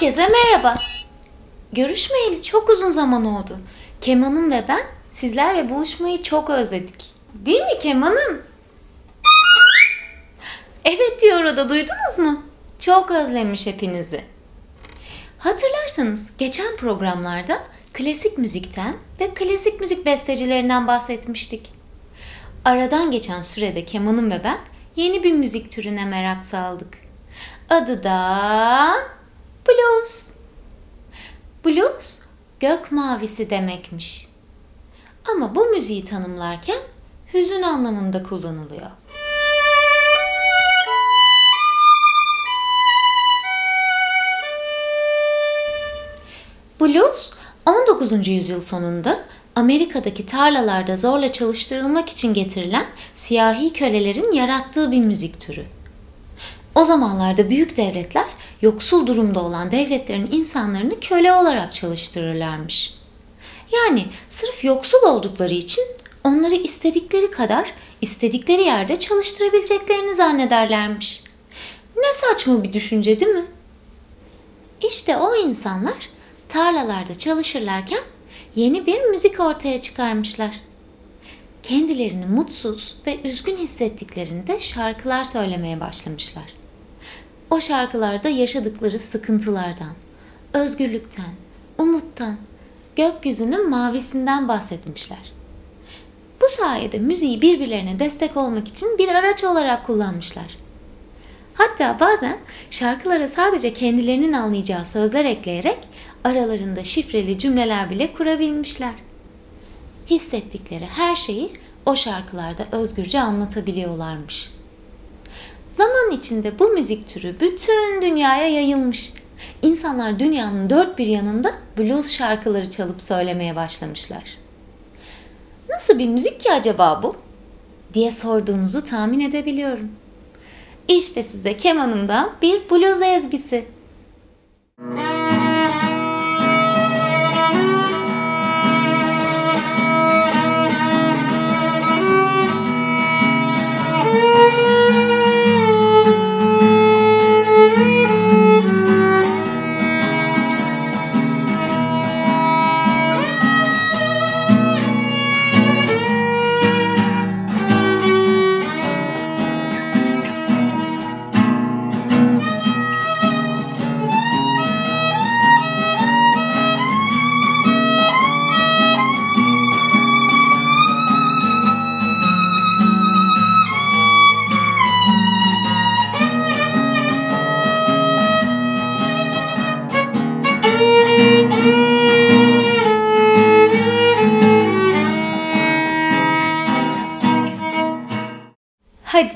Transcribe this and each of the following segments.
Herkese merhaba. Görüşmeyeli çok uzun zaman oldu. Kemanım ve ben sizlerle buluşmayı çok özledik. Değil mi Kemanım? Evet diyor o duydunuz mu? Çok özlemiş hepinizi. Hatırlarsanız geçen programlarda klasik müzikten ve klasik müzik bestecilerinden bahsetmiştik. Aradan geçen sürede kemanım ve ben yeni bir müzik türüne merak saldık. Adı da blues. Blues gök mavisi demekmiş. Ama bu müziği tanımlarken hüzün anlamında kullanılıyor. Blues 19. yüzyıl sonunda Amerika'daki tarlalarda zorla çalıştırılmak için getirilen siyahi kölelerin yarattığı bir müzik türü. O zamanlarda büyük devletler yoksul durumda olan devletlerin insanlarını köle olarak çalıştırırlarmış. Yani sırf yoksul oldukları için onları istedikleri kadar istedikleri yerde çalıştırabileceklerini zannederlermiş. Ne saçma bir düşünce değil mi? İşte o insanlar tarlalarda çalışırlarken yeni bir müzik ortaya çıkarmışlar. Kendilerini mutsuz ve üzgün hissettiklerinde şarkılar söylemeye başlamışlar. O şarkılarda yaşadıkları sıkıntılardan, özgürlükten, umuttan, gökyüzünün mavisinden bahsetmişler. Bu sayede müziği birbirlerine destek olmak için bir araç olarak kullanmışlar. Hatta bazen şarkılara sadece kendilerinin anlayacağı sözler ekleyerek aralarında şifreli cümleler bile kurabilmişler. Hissettikleri her şeyi o şarkılarda özgürce anlatabiliyorlarmış. Zaman içinde bu müzik türü bütün dünyaya yayılmış. İnsanlar dünyanın dört bir yanında blues şarkıları çalıp söylemeye başlamışlar. Nasıl bir müzik ki acaba bu? diye sorduğunuzu tahmin edebiliyorum. İşte size kemanımdan bir blues ezgisi. Hadi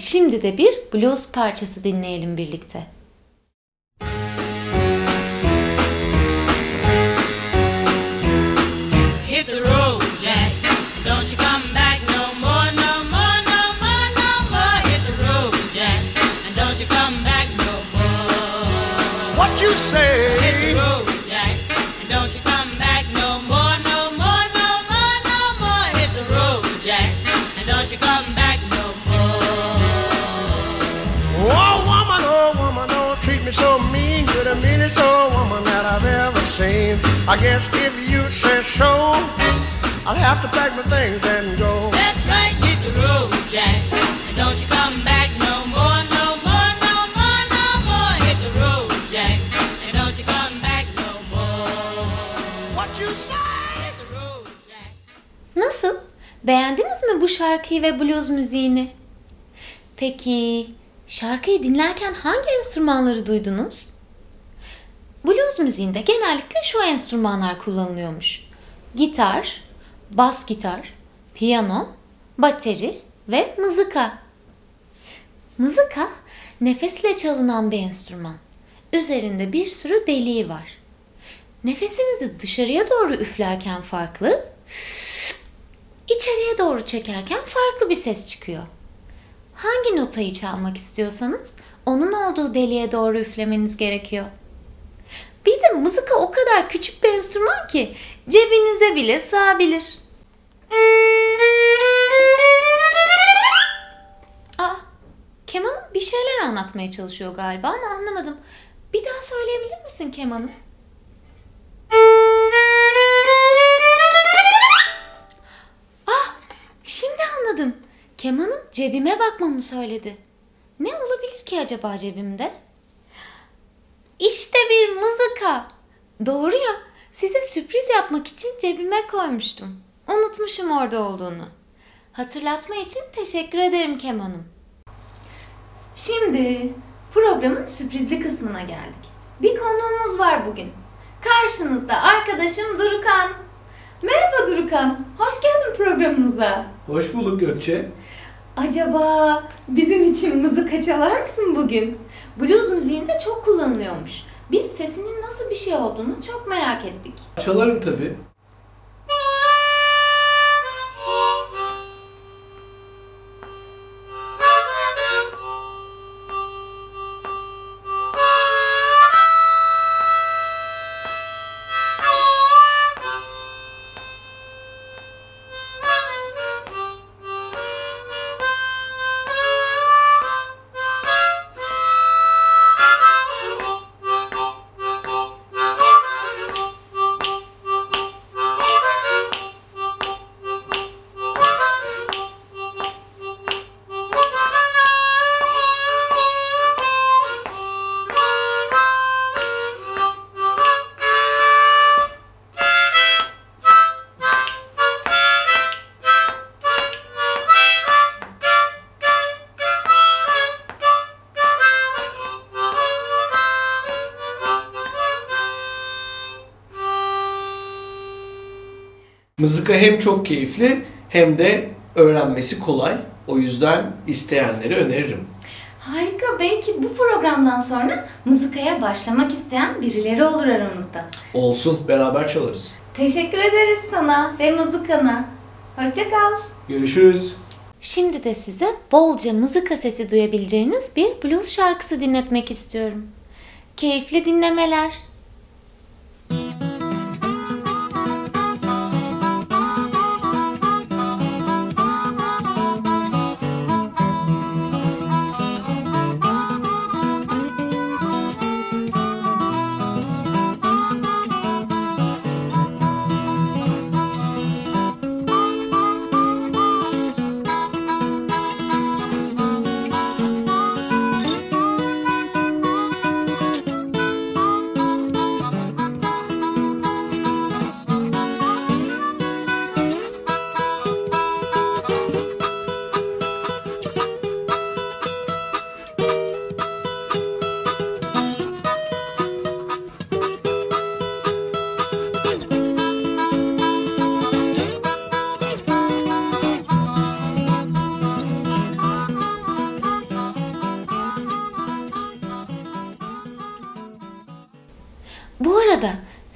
şimdi de bir blues parçası dinleyelim birlikte. Hit the road, Jack. Don't you come back no more, mean. You're the meanest old woman that I've ever seen. I guess if you say so, I'll have to pack my things and go. That's right, hit the road, Jack. And don't you come back no more, no more, no more, no more. Hit the road, Jack. And don't you come back no more. What you say? Hit the road, Jack. Nasıl? Beğendiniz mi bu şarkıyı ve blues müziğini? Peki şarkıyı dinlerken hangi enstrümanları duydunuz? Blues müziğinde genellikle şu enstrümanlar kullanılıyormuş. Gitar, bas gitar, piyano, bateri ve mızıka. Mızıka nefesle çalınan bir enstrüman. Üzerinde bir sürü deliği var. Nefesinizi dışarıya doğru üflerken farklı, içeriye doğru çekerken farklı bir ses çıkıyor. Hangi notayı çalmak istiyorsanız onun olduğu deliğe doğru üflemeniz gerekiyor. Bir de mızıka o kadar küçük bir enstrüman ki cebinize bile sığabilir. Aa, keman bir şeyler anlatmaya çalışıyor galiba ama anlamadım. Bir daha söyleyebilir misin kemanım? Kemanım cebime bakmamı söyledi. Ne olabilir ki acaba cebimde? İşte bir mızıka. Doğru ya. Size sürpriz yapmak için cebime koymuştum. Unutmuşum orada olduğunu. Hatırlatma için teşekkür ederim kemanım. Şimdi programın sürprizli kısmına geldik. Bir konuğumuz var bugün. Karşınızda arkadaşım Durukan. Merhaba Durukan. Hoş geldin programımıza. Hoş bulduk Gökçe. Acaba bizim için mızıka çalar mısın bugün? Blues müziğinde çok kullanılıyormuş. Biz sesinin nasıl bir şey olduğunu çok merak ettik. Çalarım tabii. Mızıka hem çok keyifli hem de öğrenmesi kolay. O yüzden isteyenleri öneririm. Harika. Belki bu programdan sonra mızıkaya başlamak isteyen birileri olur aramızda. Olsun beraber çalarız. Teşekkür ederiz sana ve mızıkana. Hoşça kal. Görüşürüz. Şimdi de size bolca mızıka sesi duyabileceğiniz bir blues şarkısı dinletmek istiyorum. Keyifli dinlemeler.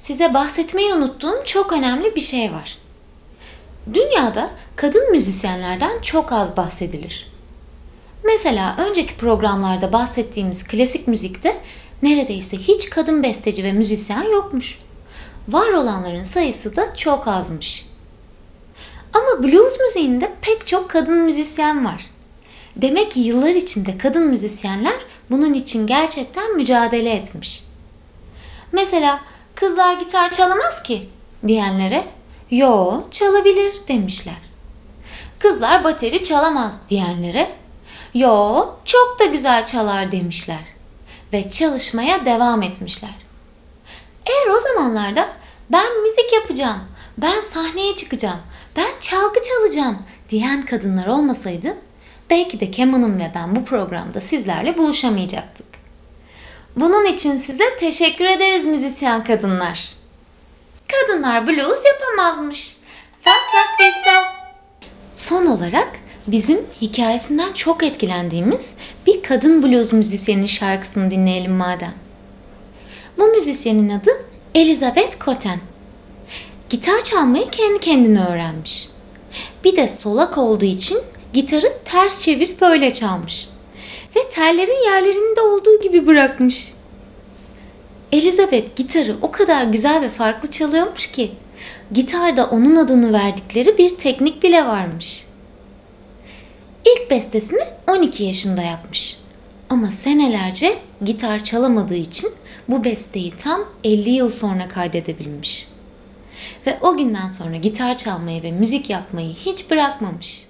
Size bahsetmeyi unuttuğum çok önemli bir şey var. Dünyada kadın müzisyenlerden çok az bahsedilir. Mesela önceki programlarda bahsettiğimiz klasik müzikte neredeyse hiç kadın besteci ve müzisyen yokmuş. Var olanların sayısı da çok azmış. Ama blues müziğinde pek çok kadın müzisyen var. Demek ki yıllar içinde kadın müzisyenler bunun için gerçekten mücadele etmiş. Mesela kızlar gitar çalamaz ki diyenlere yo çalabilir demişler. Kızlar bateri çalamaz diyenlere yo çok da güzel çalar demişler. Ve çalışmaya devam etmişler. Eğer o zamanlarda ben müzik yapacağım, ben sahneye çıkacağım, ben çalgı çalacağım diyen kadınlar olmasaydı belki de Keman'ım ve ben bu programda sizlerle buluşamayacaktık. Bunun için size teşekkür ederiz müzisyen kadınlar. Kadınlar blues yapamazmış. Fasa fisa. Son olarak bizim hikayesinden çok etkilendiğimiz bir kadın blues müzisyenin şarkısını dinleyelim madem. Bu müzisyenin adı Elizabeth Cotten. Gitar çalmayı kendi kendine öğrenmiş. Bir de solak olduğu için gitarı ters çevirip öyle çalmış. Ve tellerin yerlerinde olduğu gibi bırakmış. Elizabeth gitarı o kadar güzel ve farklı çalıyormuş ki gitarda onun adını verdikleri bir teknik bile varmış. İlk bestesini 12 yaşında yapmış. Ama senelerce gitar çalamadığı için bu besteyi tam 50 yıl sonra kaydedebilmiş. Ve o günden sonra gitar çalmayı ve müzik yapmayı hiç bırakmamış.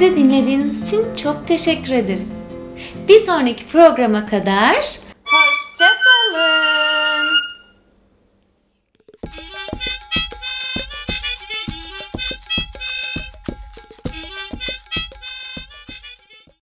Bizi dinlediğiniz için çok teşekkür ederiz. Bir sonraki programa kadar